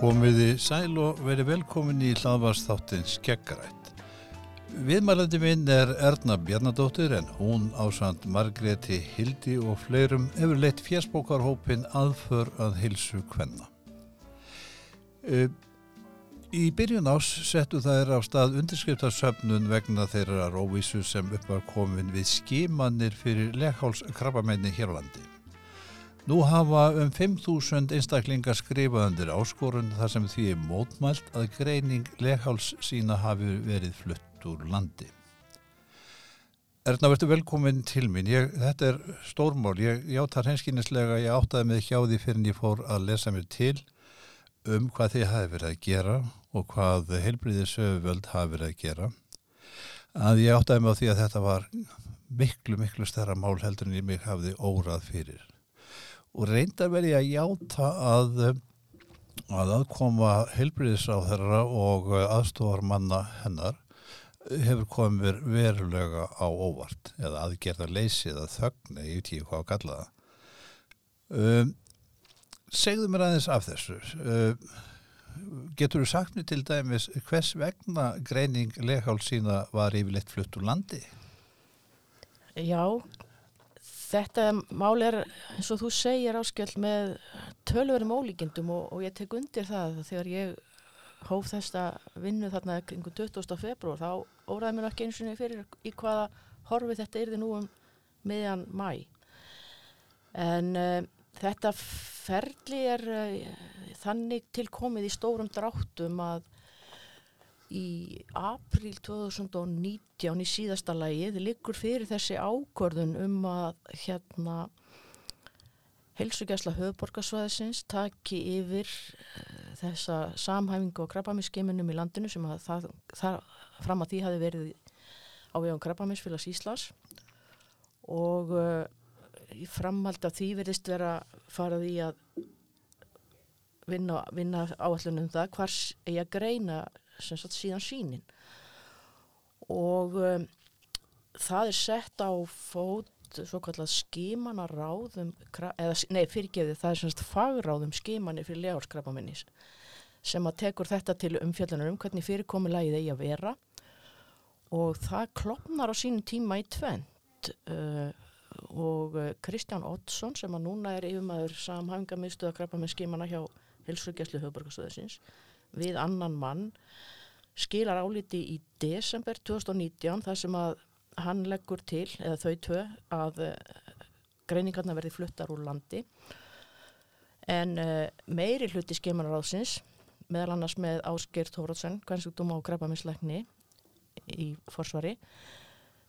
Komiði sæl og verið velkomin í hlaðvarsþáttin Skeggarætt. Viðmælandi minn er Erna Bjarnadóttir en hún ásand Margreti Hildi og fleirum hefur leitt fjersbókarhópin aðför að hilsu kvenna. Í byrjun ás settu þær á stað undirskriftarsöfnun vegna þeirra róvísu sem uppar komin við skímanir fyrir leghálskrabbamenni hér á landi. Nú hafa um 5.000 einstaklingar skrifaðandir áskorun þar sem því er mótmælt að greining legháls sína hafi verið flutt úr landi. Erna, verður velkomin til mín. Ég, þetta er stórmál. Ég játar henskinislega, ég áttaði mig hjá því fyrir en ég fór að lesa mér til um hvað þið hafi verið að gera og hvað heilbriðisöfuvöld hafi verið að gera. Að ég áttaði á því að þetta var miklu, miklu stærra mál heldur en ég mig hafði órað fyrir og reyndar verið að játa að að aðkoma helbriðis á þeirra og aðstofar manna hennar hefur komið verulega á óvart eða aðgerða leysi eða þögn eða ég veit ekki hvað að kalla það um, segðu mér aðeins af þessu um, getur þú sagt mér til dæmis hvers vegna greining leghálsína var yfirleitt flutt úr landi? Já Þetta mál er eins og þú segir áskjöld með tölverum ólíkindum og, og ég tek undir það þegar ég hóf þesta vinnu þarna kringu 20. februar þá óraði mér ekki eins og fyrir í hvaða horfi þetta yrði nú um miðjan mæ. En uh, þetta ferli er uh, þannig tilkomið í stórum dráttum að í april 2019 í síðasta lagið liggur fyrir þessi ákvörðun um að hérna helsugjæsla höfuborgarsvæðisins taki yfir uh, þessa samhæfingu og krabbaminsskeiminum í landinu sem að það, það fram að því hafi verið á vegum krabbaminsfélags Íslas og uh, í framhald af því verðist vera farað í að vinna, vinna áallunum það hvers eigi að greina sagt, síðan sínin og um, það er sett á fót svo kallað skimanaráðum eða, nei fyrirgefið það er semst fagráðum skimanir fyrir legarskrapaminni sem að tekur þetta til umfjallunar um hvernig fyrirkomulagið eigi að vera. Og það klopnar á sínum tíma í tvent uh, og uh, Kristján Oddsson sem að núna er yfirmaður samhæfingamisstöða krapaminn skimana hjá Hilsugjæslu höfburgarstöðsins við annan mann skilar áliti í desember 2019 þar sem að hann leggur til, eða þau tvö, að uh, greiningarna verði fluttar úr landi en uh, meiri hluti skemanaráðsins meðal annars með Ásker Tórótsen, hvernsugdum á grafaminsleikni í forsvari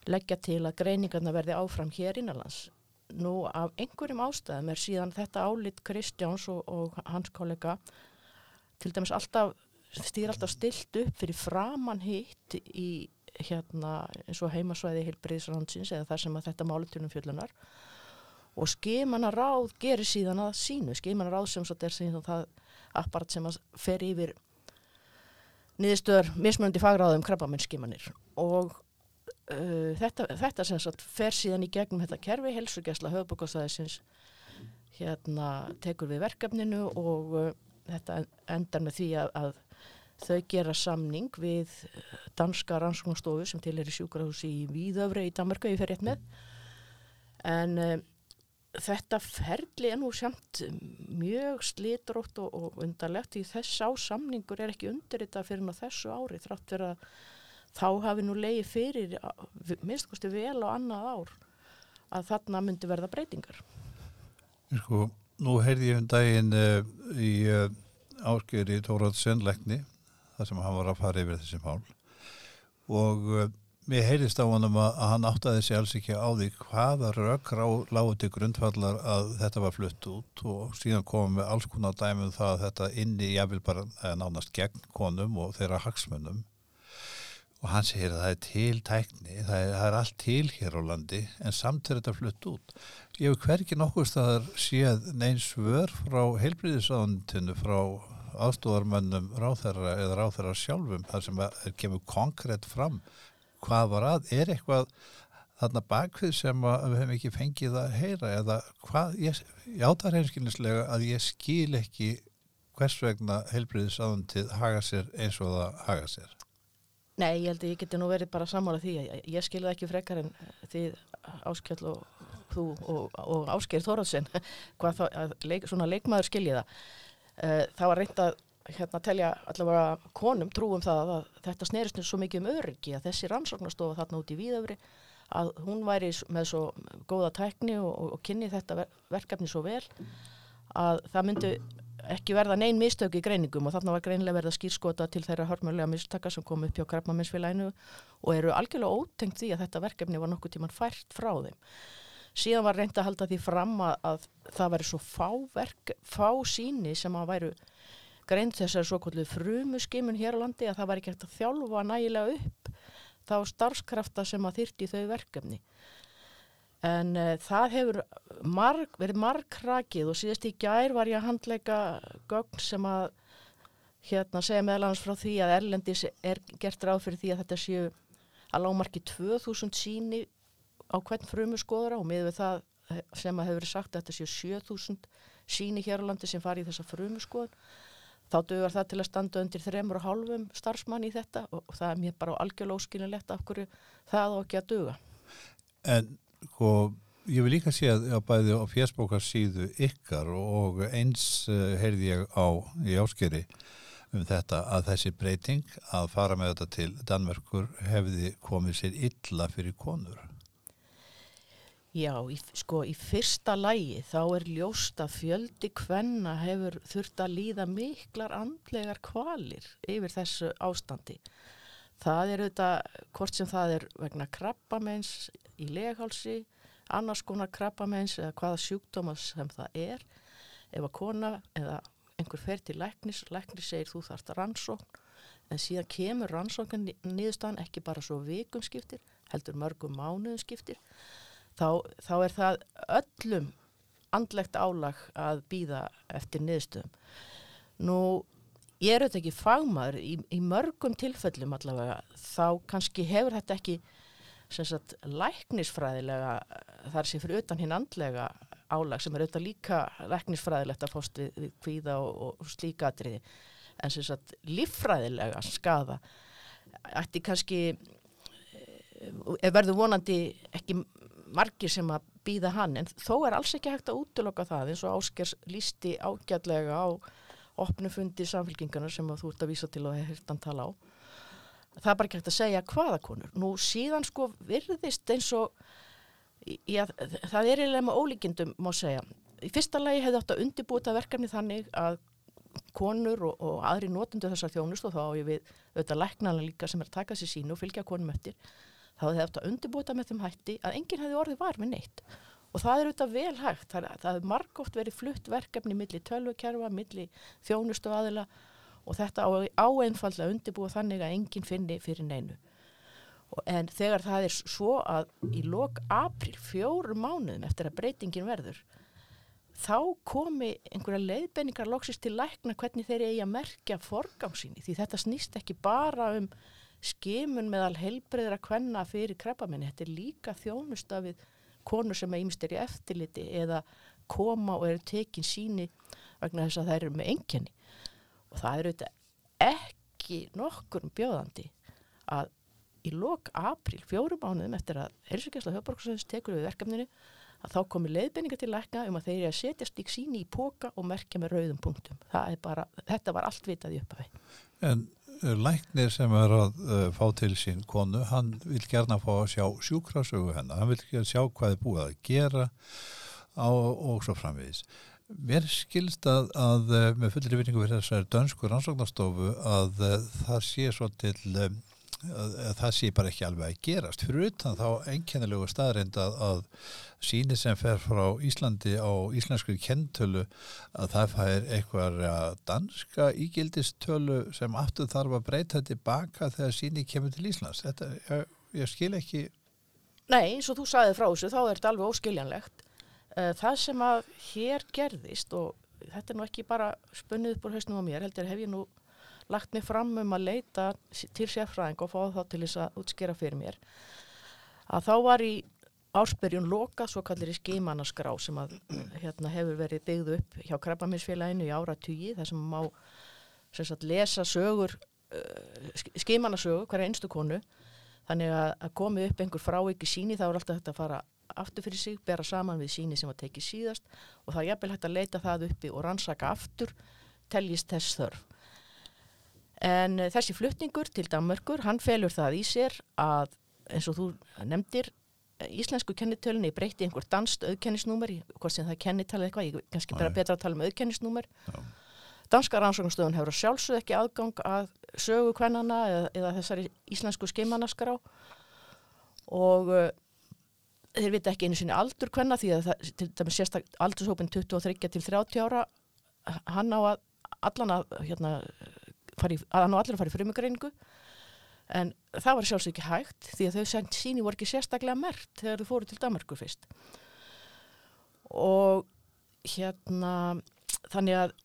leggja til að greiningarna verði áfram hér innanlands. Nú af einhverjum ástæðum er síðan þetta álit Kristjáns og, og hans kollega til dæmis alltaf stýr alltaf stilt upp fyrir framann hitt í hérna eins og heimasvæði heilbreyðsrandsins eða þar sem að þetta málutunum fjöllunar og skimana ráð gerir síðan að sínu, skimana ráð sem er síðan það apparat sem að fer yfir niðurstöður mismunandi fagráðum krabbamennskimanir og uh, þetta, þetta sem sagt fer síðan í gegnum þetta kerfi helsugjæsla höfbúkastæðisins hérna tekur við verkefninu og uh, þetta endar með því að, að þau gera samning við danska rannsóknarstofu sem til er í sjúkrahúsi í Víðöfri í Danmarku, ég fer rétt með. En um, þetta ferli er nú samt mjög slitrótt og, og undarlegt því þess ásamningur er ekki undir þetta fyrir ná þessu ári þrátt fyrir að þá hafi nú leiði fyrir minnstakosti vel á annað ár að þarna myndi verða breytingar. Sko, nú heyrði ég um daginn uh, í uh, áskeri Tórat Sennleikni þar sem hann var að fara yfir þessi mál. Og uh, mér heyrðist á honum að, hann áttaði sig alls ekki á því hvaða rauk lágu til grundfallar að þetta var flutt út. Og síðan komum við alls konar dæmum það að þetta inni jáfnvel bara eh, nánast gegn konum og þeirra hagsmunum og hann segir að það er til tækni, það er, það er allt til hér á landi en samt er þetta flutt út. Ég hef hverki nokkuð staðar séð neins vör frá heilbríðisáðundinu frá aðstofarmönnum ráþæra eða ráþæra sjálfum þar sem er kemur konkrétt fram hvað var að, er eitthvað þarna bakvið sem við hefum ekki fengið að heyra eða hvað, ég, ég átar heimskynnislega að ég skil ekki hvers vegna heilbriðisáðundið haga sér eins og það haga sér? Nei, ég held að ég geti nú verið bara sammála því að ég skilði ekki frekar en því Áskjöld og þú og, og Ásker Þorðsson hvað þá, leik, svona leikmaður skilji það. Uh, það var reynd að hérna telja allavega konum trúum það að þetta snerist svo mikið um öryggi að þessi rannsóknastofa þarna út í Víðöfri að hún væri með svo góða tækni og, og kynni þetta verkefni svo vel að það myndi ekki verða neyn mistök í greiningum og þarna var greinilega verða skýrskota til þeirra hörmulega mistaka sem kom upp hjá Krabmaminsfélaginu og eru algjörlega ótengt því að þetta verkefni var nokkuð tíman fært frá þeim. Síðan var reynd að halda því fram að, að það væri svo fá, verk, fá síni sem að væru greind þessari svo kvöldu frumuskimun hér á landi að það væri hægt að þjálfa nægilega upp þá starfskrafta sem að þyrti þau verkefni en uh, það hefur marg, verið margkrakið og síðast í gær var ég að handleika gögn sem að hérna segja meðlans frá því að Erlendis er gert ráð fyrir því að þetta séu að lágmarki 2000 síni á hvern frumu skoðara og miður við það sem að hefur verið sagt að þetta séu 7000 síni hér á landi sem fari í þessa frumu skoðun. Þá dögur það til að standa undir þremur og hálfum starfsmann í þetta og, og það er mér bara algjörlega óskilinlegt af hverju það og ekki að döga En sko, ég vil líka sé að bæði á fjersbókarsíðu ykkar og eins uh, heyrði ég á í áskeri um þetta að þessi breyting að fara með þetta til Danmörkur hefði komið sér illa fyrir konur. Já, í, sko í fyrsta lægi þá er ljóst að fjöldi hvenna hefur þurft að líða miklar andlegar kvalir yfir þessu ástandi. Það er auðvitað, hvort sem það er vegna krabbamenns í leghálsi, annars konar krabbamenns eða hvaða sjúkdóma sem það er. Ef að kona eða einhver fer til læknis, læknis segir þú þarft rannsókn, en síðan kemur rannsókn nýðustan ekki bara svo vikum skiptir, heldur mörgum mánuðum skiptir, þá, þá er það öllum andlegt álag að býða eftir nýðustöðum. Nú, ég er auðvitað ekki fagmaður, í, í mörgum tilfellum allavega, þá kannski hefur þetta ekki sagt, læknisfræðilega þar sem fyrir utan hinn andlega álag sem er auðvitað líka læknisfræðilegt að fóst við, við kvíða og, og slíka atriði. En sem sagt líffræðilega skada ætti kannski eh, verður vonandi ekki margir sem að býða hann. En þó er alls ekki hægt að útloka það eins og Áskers lísti ágjadlega á opnufundi samfélkingarna sem þú ert að vísa til og hefur hirtan tala á. Það er bara ekki hægt að segja hvaða konur. Nú síðan sko virðist eins og já, það er eiginlega með ólíkindum má segja. Í fyrsta lagi hefði átt að undirbúta verkefni þannig að konur og, og aðri notundu þessar þjónust og þá á ég við auðvitað læknarlega líka sem er að taka sér sínu og fylgja konum eftir þá hefði átt að undirbúta með þeim hætti að enginn hefði orðið var með neitt og það er auðvitað vel hægt það, það hefði margóft verið flutt verkefni millir tölvukerfa, millir þjónustu aðila og þetta á einfallega undirbúa þannig að enginn finni fyrir neinu. En þegar það er svo að í lok april, fjóru mánuðin eftir að breytingin verður, þá komi einhverja leiðbenningar loksist til lækna hvernig þeir eigi að merkja forgámsinni því þetta snýst ekki bara um skimun meðal helbreyðra hvenna fyrir kreppamenni, þetta er líka þjónusta við konur sem er ímstir í eftirliti eða koma og eru tekin síni vegna þess að það eru með enginni og það er auðvitað ekki nokkur bjóðandi að í lok april, fjórum mánuðum eftir að Heilsugjastla Hjóðborgsins tekur við verkefninu að þá komi leiðbenninga til lækna um að þeir eru að setja stík síni í póka og merkja með rauðum punktum. Bara, þetta var allt vitað í upphafi. En læknir sem er að uh, fá til sín konu, hann vil gerna fá að sjá sjúkrasögu hennar, hann vil sjá hvað er búið að gera á, og svo framvegis. Mér skilst að, að eh, með fullir vinningu fyrir þessari dönsku rannsóknarstofu að, að eh, það sé svo til eh, að, að það sé bara ekki alveg að gerast. Fyrir utan þá einkennilegu staðrind að síni sem fer frá Íslandi á íslensku kentölu að það fær eitthvað danska ígildistölu sem aftur þarf að breyta tilbaka þegar síni kemur til Íslands. Þetta, ég, ég skil ekki. Nei, eins og þú sagði frá þessu, þá er þetta alveg óskiljanlegt. Eh, það sem að hér gerðist og þetta er nú ekki bara spunnið upp úr hausnum á mér, heldur hef ég nú lagt mig fram um að leita til sérfræðing og fá þá til þess að útskera fyrir mér að þá var í ársbyrjun loka svo kallir í skimannaskrá sem að hérna, hefur verið byggð upp hjá krabbaminsfélaginu í ára tugi þar sem má sem sagt, lesa sögur uh, skimannasögu hverja einstu konu þannig að, að komi upp einhver fráviki síni þá er alltaf þetta að fara aftur fyrir sig, bera saman við síni sem var tekið síðast og það er jafnvel hægt að leita það uppi og rannsaka aftur teljist þess þörf. En uh, þessi flutningur til Danmörkur, hann felur það í sér að eins og þú nefndir íslensku kennitölunni breyti einhver danst auðkennisnúmer, hvort sem það er kennitala eitthvað, ég kannski bara betra að tala um auðkennisnúmer. Danska rannsóknastöðun hefur sjálfsög ekki aðgang að sögu kvennana eða, eða þessari íslensku skimannaskrá og uh, þeir vita ekki einu sinni aldur kvenna því að það, til dæmis sérstak aldurshópin 23 til 30 ára hann á að allan að hérna, fari, að hann á allir í frumugreiningu en það var sjálfsög ekki hægt því að þau sendt síni voru ekki sérstaklega mert þegar þau fóru til Danmarkur fyrst. Og hérna þannig að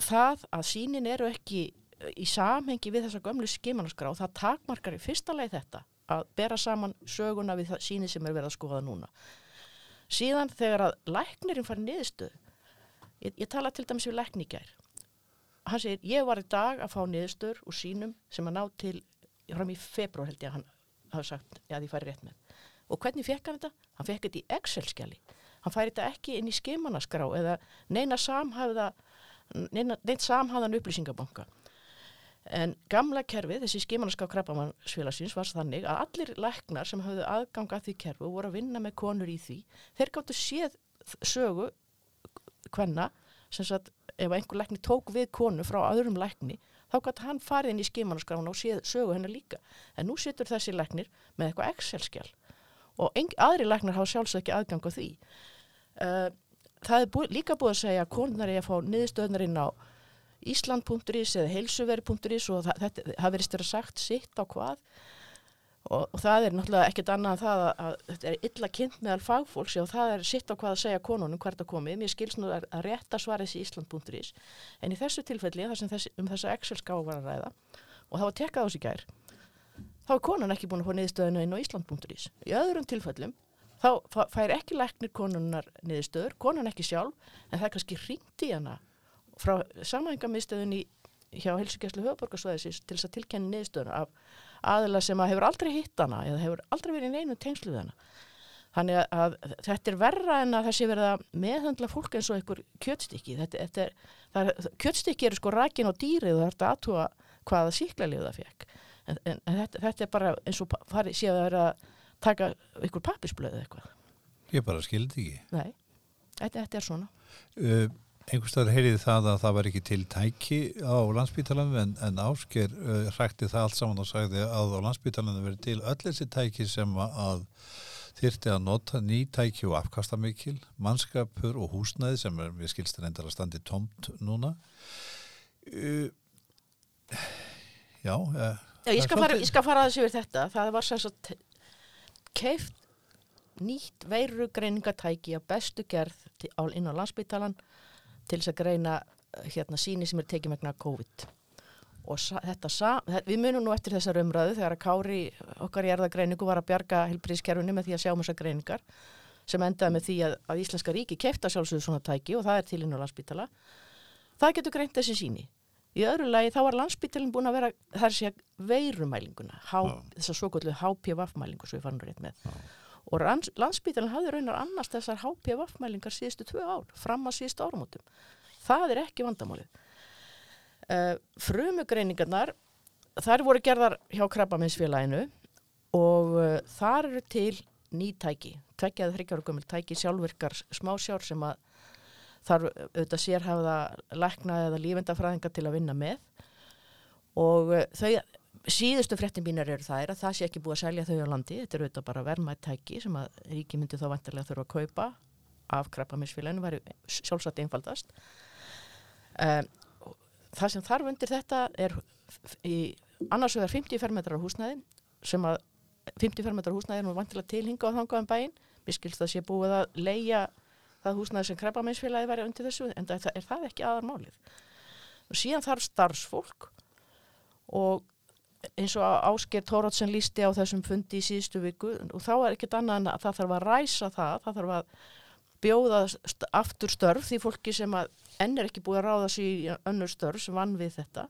það að sínin eru ekki í samhengi við þessa gömlu skimanaskrá það takmarkar í fyrsta leið þetta að bera saman söguna við síni sem er verið að skoða núna. Síðan þegar að læknirinn fari niðurstöð ég, ég tala til dæmis við lækningær hann segir, ég var í dag að fá niðurstöður úr sínum sem að ná til fram í februar held ég að hann hafa sagt að ég færi rétt með. Og hvernig fekk hann þetta? Hann fekk þetta í Excel-skjali. Hann færi þetta ekki inn í skimanaskrá eða neina samhæfða neina, neina samhæðan upplýsingabanka. En gamla kerfið, þessi skimanaskrá krabbamannsfélagsins var þannig að allir læknar sem hafðu aðgang að því kerfu voru að vinna með konur í því. Þeir gáttu séð sögu hvenna sem sagt ef einhver lækni tók við konu frá öðrum lækni þá gæti hann farið inn í skimanarskrána og séð sögu hennar líka. En nú situr þessi læknir með eitthvað Excel-skjál og aðri læknar hafa sjálfsög ekki aðgang á því. Uh, það er bú, líka búið að segja að konunar er að fá niðurstöðnar inn á Ísland.is eða heilsuveri.is og það, það verist að vera sagt sitt á hvað og, og það er náttúrulega ekkert annað en það að, að þetta er illa kynnt meðal fagfólks og það er sitt á hvað að segja konunum hvert að komið. Mér skils nú að, að rétta svara þessi Ísland.is en í þessu tilfelli þessi, um þessa Excel-ská var að ræða og það var tekkað á sig gær þá er konun ekki búin að fá niðurstöðinu inn á Ísland.is. Í öðrum tilfellum þá fær ekki læknir konunar niðurstöður, konun ekki sjálf en það er kannski ringt í hana frá samhængamiðstöðunni hjá helsugjæslu höfuborgarsvæðisins til þess að tilkenni niðurstöðuna af aðila sem að hefur aldrei hitt hana eða hefur aldrei verið í einu tengslu við hana. Þannig að, að þetta er verra en að þessi verða meðhandla fólk eins og einhver kjötstykki. Þetta, þetta er, er, kjötstykki eru sko rækin á dýrið og þetta aðtúa hvaða síklarlið það fekk. En, en, þetta, þetta er bara eins og farið séu að vera að taka einhver pappisblöðu eitthvað. Ég bara skildi ekki. Nei, þetta, þetta er svona. Uh, einhverstaður heyriði það að það var ekki til tæki á landsbítalanum en, en Ásker uh, hrækti það allt saman og sagði að á landsbítalanum verið til öll þessi tæki sem að þyrti að nota ný tæki og afkasta mikil, mannskapur og húsnæði sem er, við skilstum endar að standi tomt núna. Uh, Já, uh, Já ég, skal fara, fara að þessu yfir þetta. Það var sem sagt keift nýtt veirugreiningatæki á bestu gerð inn á landsbítalan til þess að greina eh, hérna síni sem er tekið megna COVID. Og þetta, við munum nú eftir þessar umræðu þegar að Kári okkar í erðagreiningu var að bjarga helbriðskerfunni með því að sjá um þessar greiningar sem endaði með því að, að Íslenska ríki kefta sjálfsögðu svona tæki og það er til inn á landsbytala það getur greint þessi síni í öðru lagi þá var landsbytalin búin að vera þar sé veirumælinguna þess að svo gullu HPV-mælingu svo við fannum rétt með. Já. Og landsbytalin hafði raunar annars þessar HPV-mælingar síðustu tvö ár fram að síðustu áramótum. Það er ekki vandamálið. Uh, frumugreiningarnar þar voru gerðar hjá krabbaminsfélaginu og uh, þar eru til nýtæki tveggjaði þryggjára gömul tæki sjálfvirkar smásjár sem að þar auðvitað sérhafa lækna eða lífendafræðinga til að vinna með. Og uh, þau síðustu frettin bínar eru það að það sé ekki búið að selja þau á landi, þetta eru auðvitað bara vermaðt tæki sem að ríki myndi þá vantarlega þurfa að kaupa af krabbaminsfélaginu, væri sjálfsagt einfaldast. Um, það sem þarf undir þetta er í annars vegar 50 fermetrar húsnæðin sem að 50 fermetrar húsnæðin er vantilega tilhinga á þangaðan bæinn. Við skilst að sé búið að leia það húsnæði sem kreppameinsfélagi væri undir þessu en það er það ekki aðar málið og síðan þarf starfsfólk og eins og Ásker Tóratsen lísti á þessum fundi í síðustu viku og þá er ekkert annað en að það þarf að ræsa það, það þarf að bjóða aftur störf því fólki sem enn er ekki búið að ráða sér í önnur störf sem vann við þetta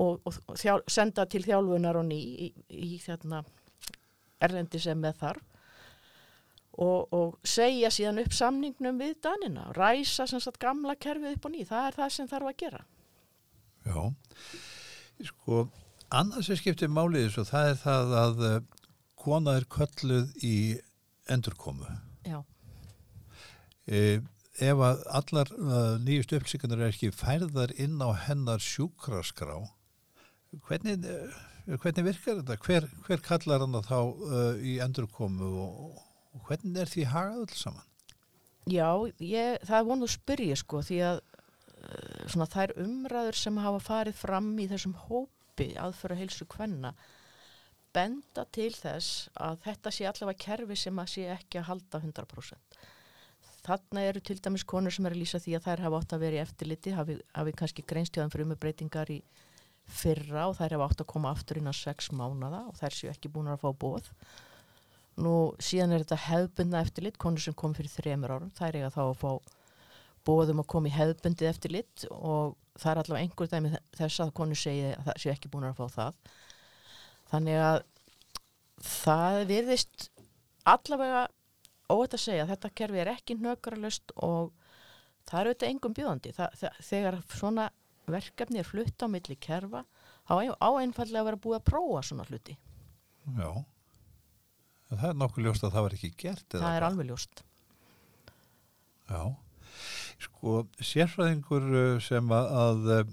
og, og, þjál, senda til þjálfunar og ný í, í þarna erlendi sem með þarf og, og segja síðan upp samningnum við danina, ræsa sem sagt gamla kerfið upp og ný, það er það sem þarf að gera. Já, sko, annars er skiptið málið svo það er það að uh, kona er kölluð í endurkomu. Já. E, ef að allar uh, nýjust upplýsingarnir er ekki færðar inn á hennar sjúkraskrá, hvernig, uh, hvernig virkar þetta? Hver, hver kallar hann þá í endurkomu og og hvernig er því hagað öll saman? Já, ég, það er vonuð að spyrja sko því að uh, svona þær umræður sem hafa farið fram í þessum hópi aðföra heilsu kvenna benda til þess að þetta sé allavega kerfi sem að sé ekki að halda 100%. Þannig eru til dæmis konur sem er að lýsa því að þær hafa átt að vera í eftirliti, hafi, hafi kannski greinstjóðan fyrir umbreytingar í fyrra og þær hafa átt að koma aftur innan 6 mánada og þær séu ekki búin að fá bóð Nú síðan er þetta hefbundna eftirlit, konur sem kom fyrir þremur árum, það er eiga þá að fá bóðum að koma í hefbundið eftirlit og það er allavega einhver dæmi þess að konur segi að það séu ekki búin að fá það. Þannig að það virðist allavega óvægt að segja að þetta kerfi er ekki nökralust og það er auðvitað engum bjóðandi. Það, þegar svona verkefni er flutt á milli kerfa, þá á einfallega að vera búið að prófa svona hluti. Já. Það er nokkuð ljóst að það var ekki gert. Það er alveg ljóst. Já, sko sérfræðingur uh, sem að, að uh,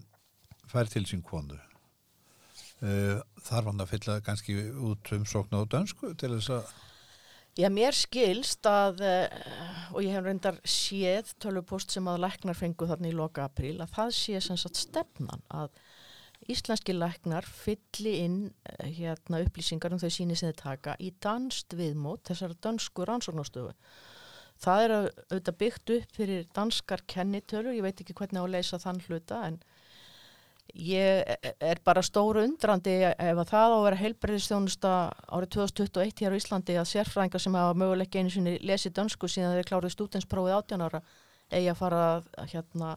fær til sín konu uh, þarf hann að fylla ganski út um sóknu á dönsku til þess að Já, mér skilst að, og ég hef reyndar séð tölupost sem að læknar fengu þarna í loka apríl, að það sé sem sagt stefnan að íslenski læknar fylli inn eh, hérna, upplýsingar um þau síni sem þið taka í danst viðmót þessar dansku rannsóknastöfu. Það er auðvitað byggt upp fyrir danskar kennitölur, ég veit ekki hvernig á að leysa þann hluta en ég er bara stóru undrandi ef að það á að vera heilbreyðistjónusta árið 2021 hér á Íslandi að sérfræðingar sem hafa möguleik einu sinni lesið dansku síðan þeir kláruði stútensprófið 18 ára eigi að fara að hérna,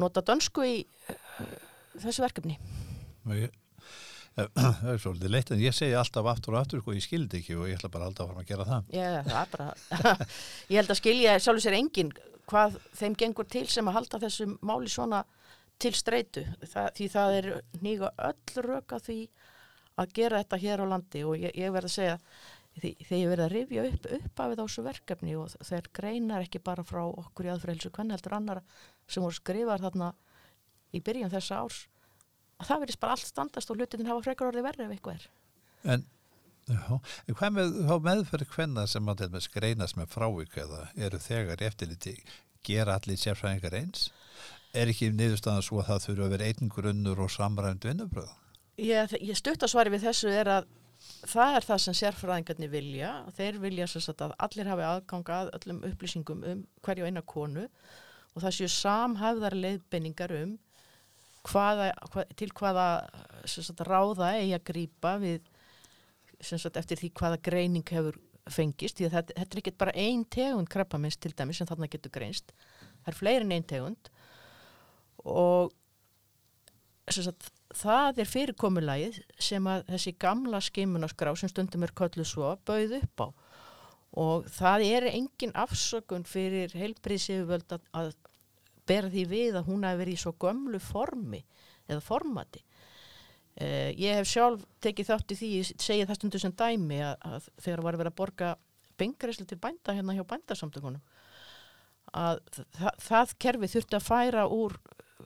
nota dansku í þessu verkefni. Ég, það er svolítið leitt en ég segi alltaf aftur og aftur og sko, ég skildi ekki og ég ætla bara alltaf að fara að gera það. Já, það er bara ég held að skilja sjálfur sér engin hvað þeim gengur til sem að halda þessu máli svona til streitu. Það, því það er nýga öll röka því að gera þetta hér á landi og ég, ég verð að segja því, þegar ég verð að rifja upp upp af þessu verkefni og þeir greinar ekki bara frá okkur í aðfrælsu hvernig heldur annar sem voru skrifar þarna í byrjun þessa árs að það verðist bara allt standast og hlutin hafa frekar orðið verið ef eitthvað er. En, já, en hvað með meðferð hvenna sem að með skreinas með frávik eða eru þegar eftirliti gera allir sérfræðingar eins? Er ekki niðurstaðan svo að það þurfa að vera einn grunnur og samrænd vinnubröð? Ég, ég stutt að svari við þessu er að það er það sem sérfræðingarnir vilja. Þeir vilja að allir hafi aðganga að öllum upplýsingum um hverju eina konu og það séu samhæfðar leiðbenningar um hvaða, hvað, til hvaða sagt, ráða eigi að grýpa eftir því hvaða greining hefur fengist því að þetta, þetta er ekki bara ein tegund krabbamins til dæmis sem þarna getur greinst. Það er fleirin ein tegund. Og sagt, það er fyrirkomulagið sem að þessi gamla skimunaskrá sem stundum er köllu svo bauð upp á. Og það er engin afsökun fyrir heilbriðsiföld að, að bera því við að hún hafi verið í svo gömlu formi eða formati. Uh, ég hef sjálf tekið þátt í því, ég segi það stundu sem dæmi að, að þegar var að vera að borga bengreislu til bænda hérna hjá bændasamtökunum að það, það kerfi þurfti að færa úr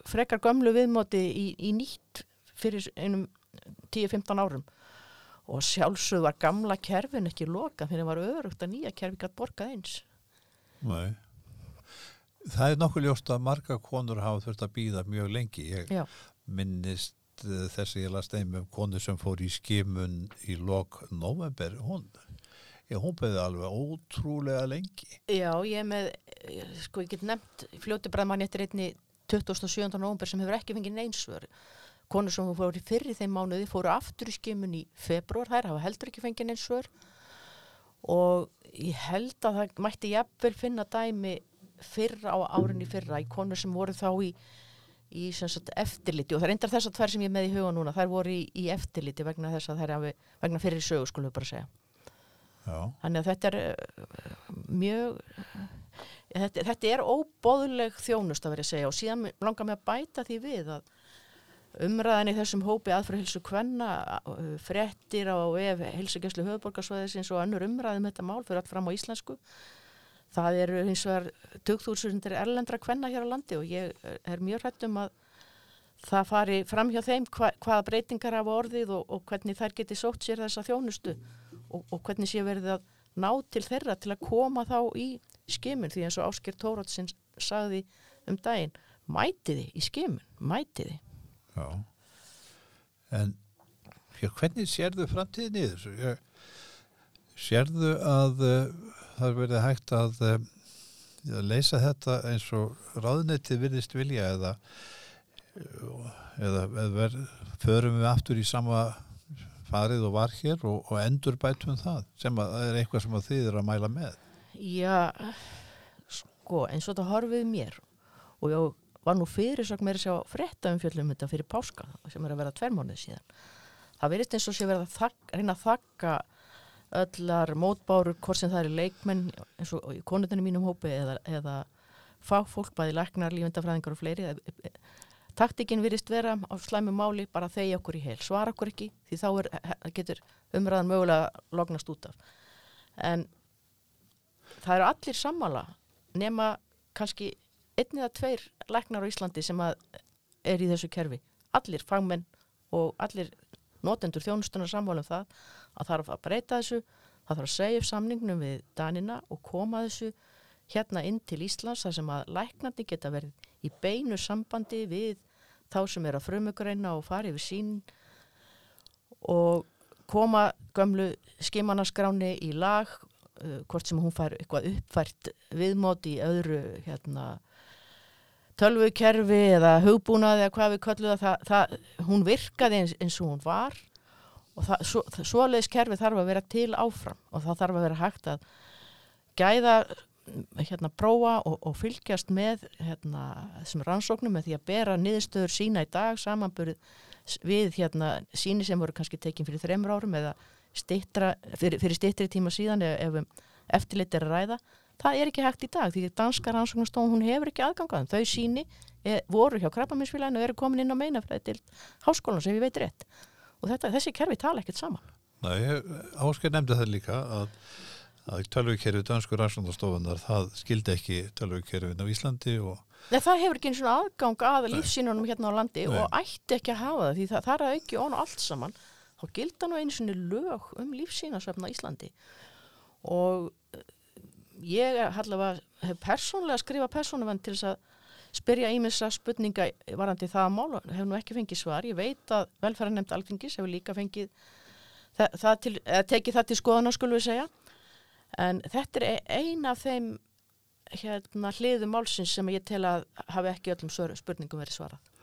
frekar gömlu viðmóti í, í nýtt fyrir einum 10-15 árum. Og sjálfsög var gamla kerfin ekki loka þegar það var örugt að nýja kerfi gæti borgað eins. Nei Það er nokkuð ljóst að marga konur hafa þurft að býða mjög lengi. Ég Já. minnist uh, þess að ég las þeim um konu sem fór í skimun í lok november. Hún, ég, beði alveg ótrúlega lengi. Já, ég með, sko ég get nefnt fljóti bræðmann eftir einni 27. november sem hefur ekki fengið neinsvör. konur sem fóru fyrir þeim mánuði fóru aftur í skimun í februar, þær hafa heldur ekki fengið eins svör og ég held að það mætti jafnvel finna dæmi fyrra á árinni fyrra í konur sem voru þá í, í sagt, eftirliti og það er endar þess að tvær sem ég er með í huga núna, þær voru í, í eftirliti vegna þess að þær vegna fyrir sögu skulum við bara segja Já. Þannig að þetta er uh, mjög, þetta, þetta er óbóðleg þjónust að vera að segja og síðan langar mig að bæta því við að umræðan í þessum hópi aðfra hilsu kvenna, uh, frettir á ef hilsugjastlu höfuborgarsvæðisins og annur umræðum þetta mál fyrir allt fram á íslensku. Það eru hins vegar 2000 erlendra kvenna hér á landi og ég er mjög hrætt um að það fari fram hjá þeim hva, hvaða breytingar hafa orðið og, og hvernig þær geti sótt sér þessa þjónustu og, og hvernig sé verið að ná til þeirra til að koma þá í skimun því eins og Ásker Tórótsins sagði um daginn mætiði í skimun, mætiði Já en já, hvernig sérðu framtíðin í þessu? Sérðu að uh, það verið hægt að, uh, að leysa þetta eins og ráðnetti virðist vilja eða eða, eða förum við aftur í sama farið og var hér og, og endur bætum það sem að, er eitthvað sem að þið er að mæla með? Já, sko eins og þetta horfið mér og ég var nú fyrir svo mér að sjá frétta um fjöldum þetta fyrir páska sem er að vera tverrmánuð síðan. Það verist eins og sé verið að þakka, reyna að þakka öllar mótbárur hvort sem það er leikmenn eins og konundinu mínum hópi eða, eða fagfólk, bæði læknar, lífendafræðingar og fleiri taktikinn virist vera á slæmu máli bara þegja okkur í heil, svara okkur ekki því þá er, getur umræðan mögulega lognast út af. En það eru allir sammála nema kannski einn eða tveir læknar á Íslandi sem er í þessu kerfi. Allir fagmenn og allir notendur þjónustunar sammála um það að þarf að breyta þessu það þarf að segja upp samningnum við Danina og koma þessu hérna inn til Íslands þar sem að læknandi geta verið í beinu sambandi við þá sem er að frumugreina og fara yfir sín og koma gömlu skimannaskráni í lag uh, hvort sem hún fær eitthvað uppfært viðmót í öðru hérna tölvukerfi eða hugbúnaði eða hvað við köllum það, það, hún virkaði eins, eins og hún var og það, svo, svoleiðis kerfi þarf að vera til áfram og það þarf að vera hægt að gæða hérna prófa og, og fylgjast með hérna þessum rannsóknum með því að bera niðurstöður sína í dag samanburð við hérna síni sem voru kannski tekinn fyrir þreymur árum eða stittra, fyrir, fyrir stittri tíma síðan ef, ef um eftirlit er að ræða það er ekki hægt í dag því danska rannsóknastofn hún hefur ekki aðgangaðum þau síni er, voru hjá krabbaminsfélaginu og eru komin inn á meinafræði til háskólan sem við veit rétt. Og þetta, þessi kerfi tala ekkert saman. Nei, Ásker nefndi það líka að að tölvukerfið dansku rannsóndastofunar það skildi ekki tölvukerfið á Íslandi og Nei, það hefur ekki eins og aðgang að lífsínunum hérna á landi Nei. og ætti ekki að hafa það því það, það er að ekki ón og allt saman þá gilda nú eins og lög um lífsínasöfn á Íslandi. Og ég allavega hef persónlega skrifað persónuvenn til þess að spyrja ímessa spurninga varandi það að mála, hef nú ekki fengið svar ég veit að velferðarnemnd alþingis hefur líka fengið það, það til, tekið það til skoðan skulum við segja en þetta er eina af þeim hérna, hliðu málsins sem ég tel að hafi ekki öllum spurningum verið svarað.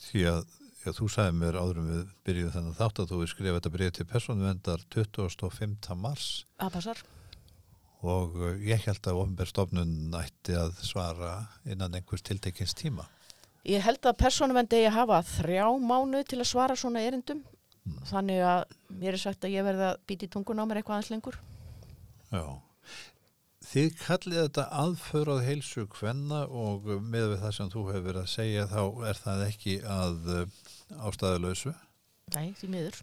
Því að já, þú sagði mér áðurum við byrjuðum þennan þátt að þú skrifa þetta byrjuð til persónuvendar 25. mars. Það passar. Og uh, ég held að ofnbærstofnun ætti að svara innan einhvers tiltekins tíma. Ég held að persónuvendi eigi að hafa þrjá mánu til að svara svona erindum. Mm. Þannig að mér er sagt að ég verði að býti tungun á mér eitthvað aðeins lengur. Já, þið kallið þetta aðförað heilsu hvenna og með við það sem þú hefur verið að segja þá er það ekki að eh, ástæðalösu. Nei, því miður.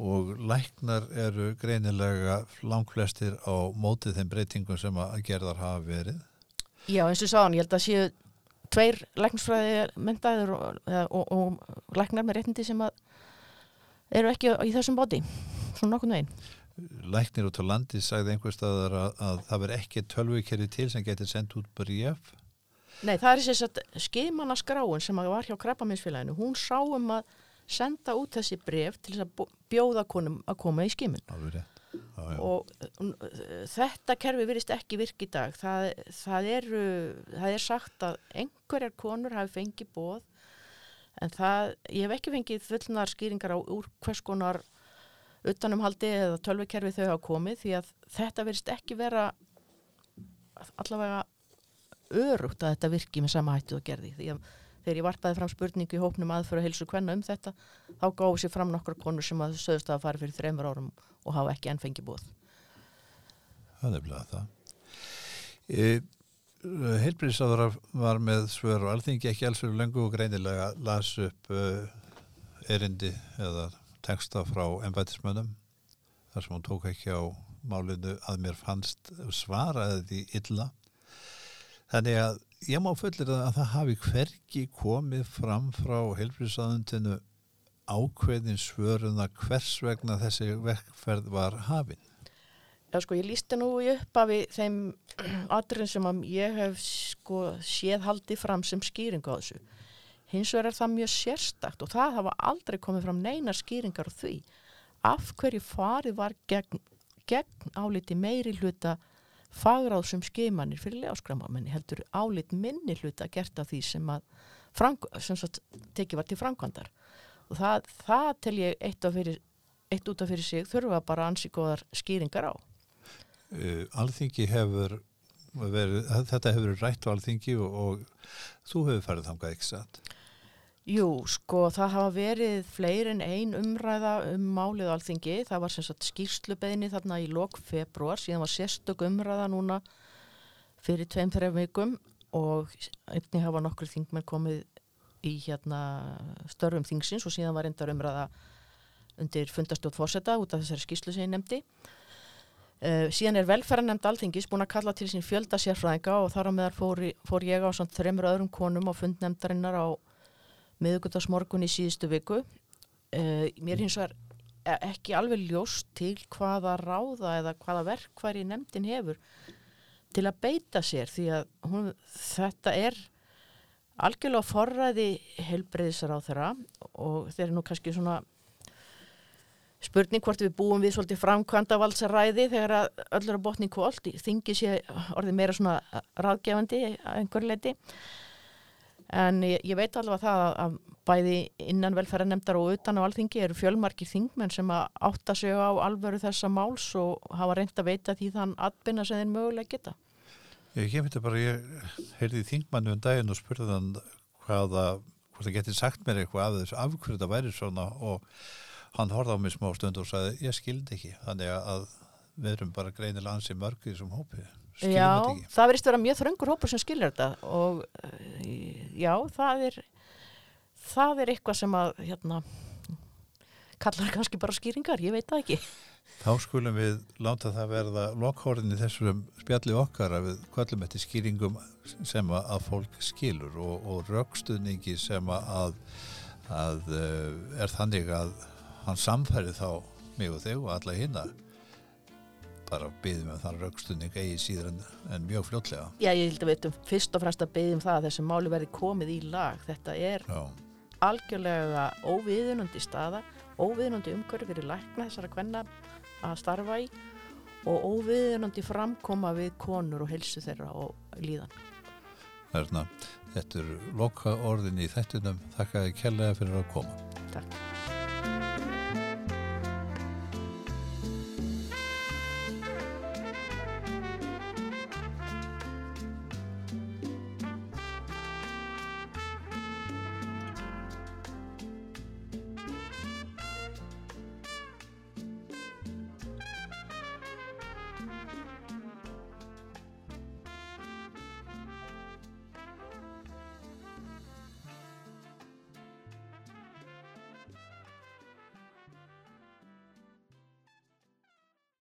Og læknar eru greinilega langflestir á mótið þeim breytingum sem að gerðar hafa verið. Já, eins og sáðan, ég held að séu tveir læknarsfræði myndaður og, og, og læknar með reytindi sem eru ekki í þessum bóti, svona nokkur neginn læknir út á landi sagði einhver staðar að, að það verð ekki tölvukerri til sem getur sendt út bríf Nei, það er þess að skimanna skráin sem var hjá Krabbaminsfélaginu, hún sá um að senda út þessi bref til þess að bjóða konum að koma í skimun. Og þetta kerfi virist ekki virk í dag. Það, það, er, það er sagt að einhverjar konur hafi fengið bóð en það, ég hef ekki fengið fullnar skýringar á úr hvers konar utanumhaldi eða tölvikerfi þau hafa komið því að þetta verist ekki vera allavega örugt að þetta virki með sama hættu og gerði því að þegar ég varpaði fram spurningu í hópnum aðföru heilsu hvenna um þetta þá gáði sér fram nokkra konur sem að sögust að fara fyrir þreymur árum og hafa ekki ennfengi búið Það er bleið að það. E, Heilbríðsáður var með svör og alþingi ekki alls fyrir lengu og greinilega las upp uh, erindi eða texta frá ennbætismönnum þar sem hún tók ekki á málinu að mér fannst svaraði því illa. Þannig að ég má fullir að það hafi hverki komið fram frá heilbríðsáðundinu ákveðin svöruna hvers vegna þessi verkferð var hafinn Já, sko, ég lísti nú upp af þeim atriðin sem ég hef sko, séð haldið fram sem skýring á þessu. Hins vegar er það mjög sérstakt og það hafa aldrei komið fram neina skýringar á því af hverju farið var gegn, gegn áliti meiri hluta fagráð sem skeimanir fyrir ljáskramamenni heldur álit minni hluta gert af því sem að frank, sem tekið var til framkvæmdar og það, það tel ég eitt, fyrir, eitt út af fyrir sig þurfa bara ansi góðar skýringar á. Uh, alþingi hefur verið, þetta hefur rætt á alþingi og, og þú hefur farið þangað ekki satt Jú, sko, það hafa verið fleiri en ein umræða um málið alþingi, það var sem sagt skýrslubeðni þarna í lok februar síðan var sérstök umræða núna fyrir tveim þreif vikum og einnig hafa nokkur þingmenn komið í hérna störfum þingsins og síðan var endar umræða undir fundastjótt fórseta út af þessari skýrslu sem ég nefndi. Uh, síðan er velferðarnemnd alþingis búin að kalla til sín fjölda sérfræðinga og þar á meðar fór, fór ég á þreymur öðrum konum á fundnemdarinnar á miðugundarsmorgun í síðustu viku. Uh, mér hins vegar ekki alveg ljóst til hvaða ráða eða hvaða verkværi nefndin hefur til að beita sér því að hún, þetta er algjörlega forræði helbreyðisar á þeirra og þeir eru nú kannski svona spurning hvort við búum við svolítið framkvæmda valsaræði þegar öllur á botni kvólt þingi sé orðið meira svona ráðgefandi einhver leiti en ég, ég veit alveg það að bæði innan velferðarnemdar og utan á alþingi eru fjölmarkir þingmenn sem að átta sig á alvöru þessa máls og hafa reynd að veita því þann atbyrna sem þeir mögulega geta. Ég kemur þetta bara, ég heyrði þingmannu um daginn og spurði hann hvaða, hvort það getið sagt mér eitthvað af þessu af hverju þetta væri svona og hann horfði á mig smá stund og sagði ég skildi ekki, þannig að við erum bara greinilega ansið mörgir sem hópi Já, það verist að vera mjög þröngur hópur sem skiljar þetta og eh, já, það er það er eitthvað sem að hérna kallar kannski bara skýringar, ég veit það ekki. Þá skulum við láta það verða lokhórið í þessum spjalli okkar að við kvöllum eftir skýringum sem að fólk skilur og, og raukstuðningi sem að, að eh, er þannig að hann samfæri þá mig og þig og alla hinna bara byggðum við þann raukstunning eigi síður en, en mjög fljótlega. Já, ég held að við veitum fyrst og fremst að byggðum það að þessi máli verði komið í lag. Þetta er Já. algjörlega óviðunandi staða óviðunandi umhverju fyrir lækna þessara kvenna að starfa í og óviðunandi framkoma við konur og helsu þeirra og líðan. Þarna, Þetta er loka orðin í þettunum Þakka þið kærlega fyrir að koma. Takk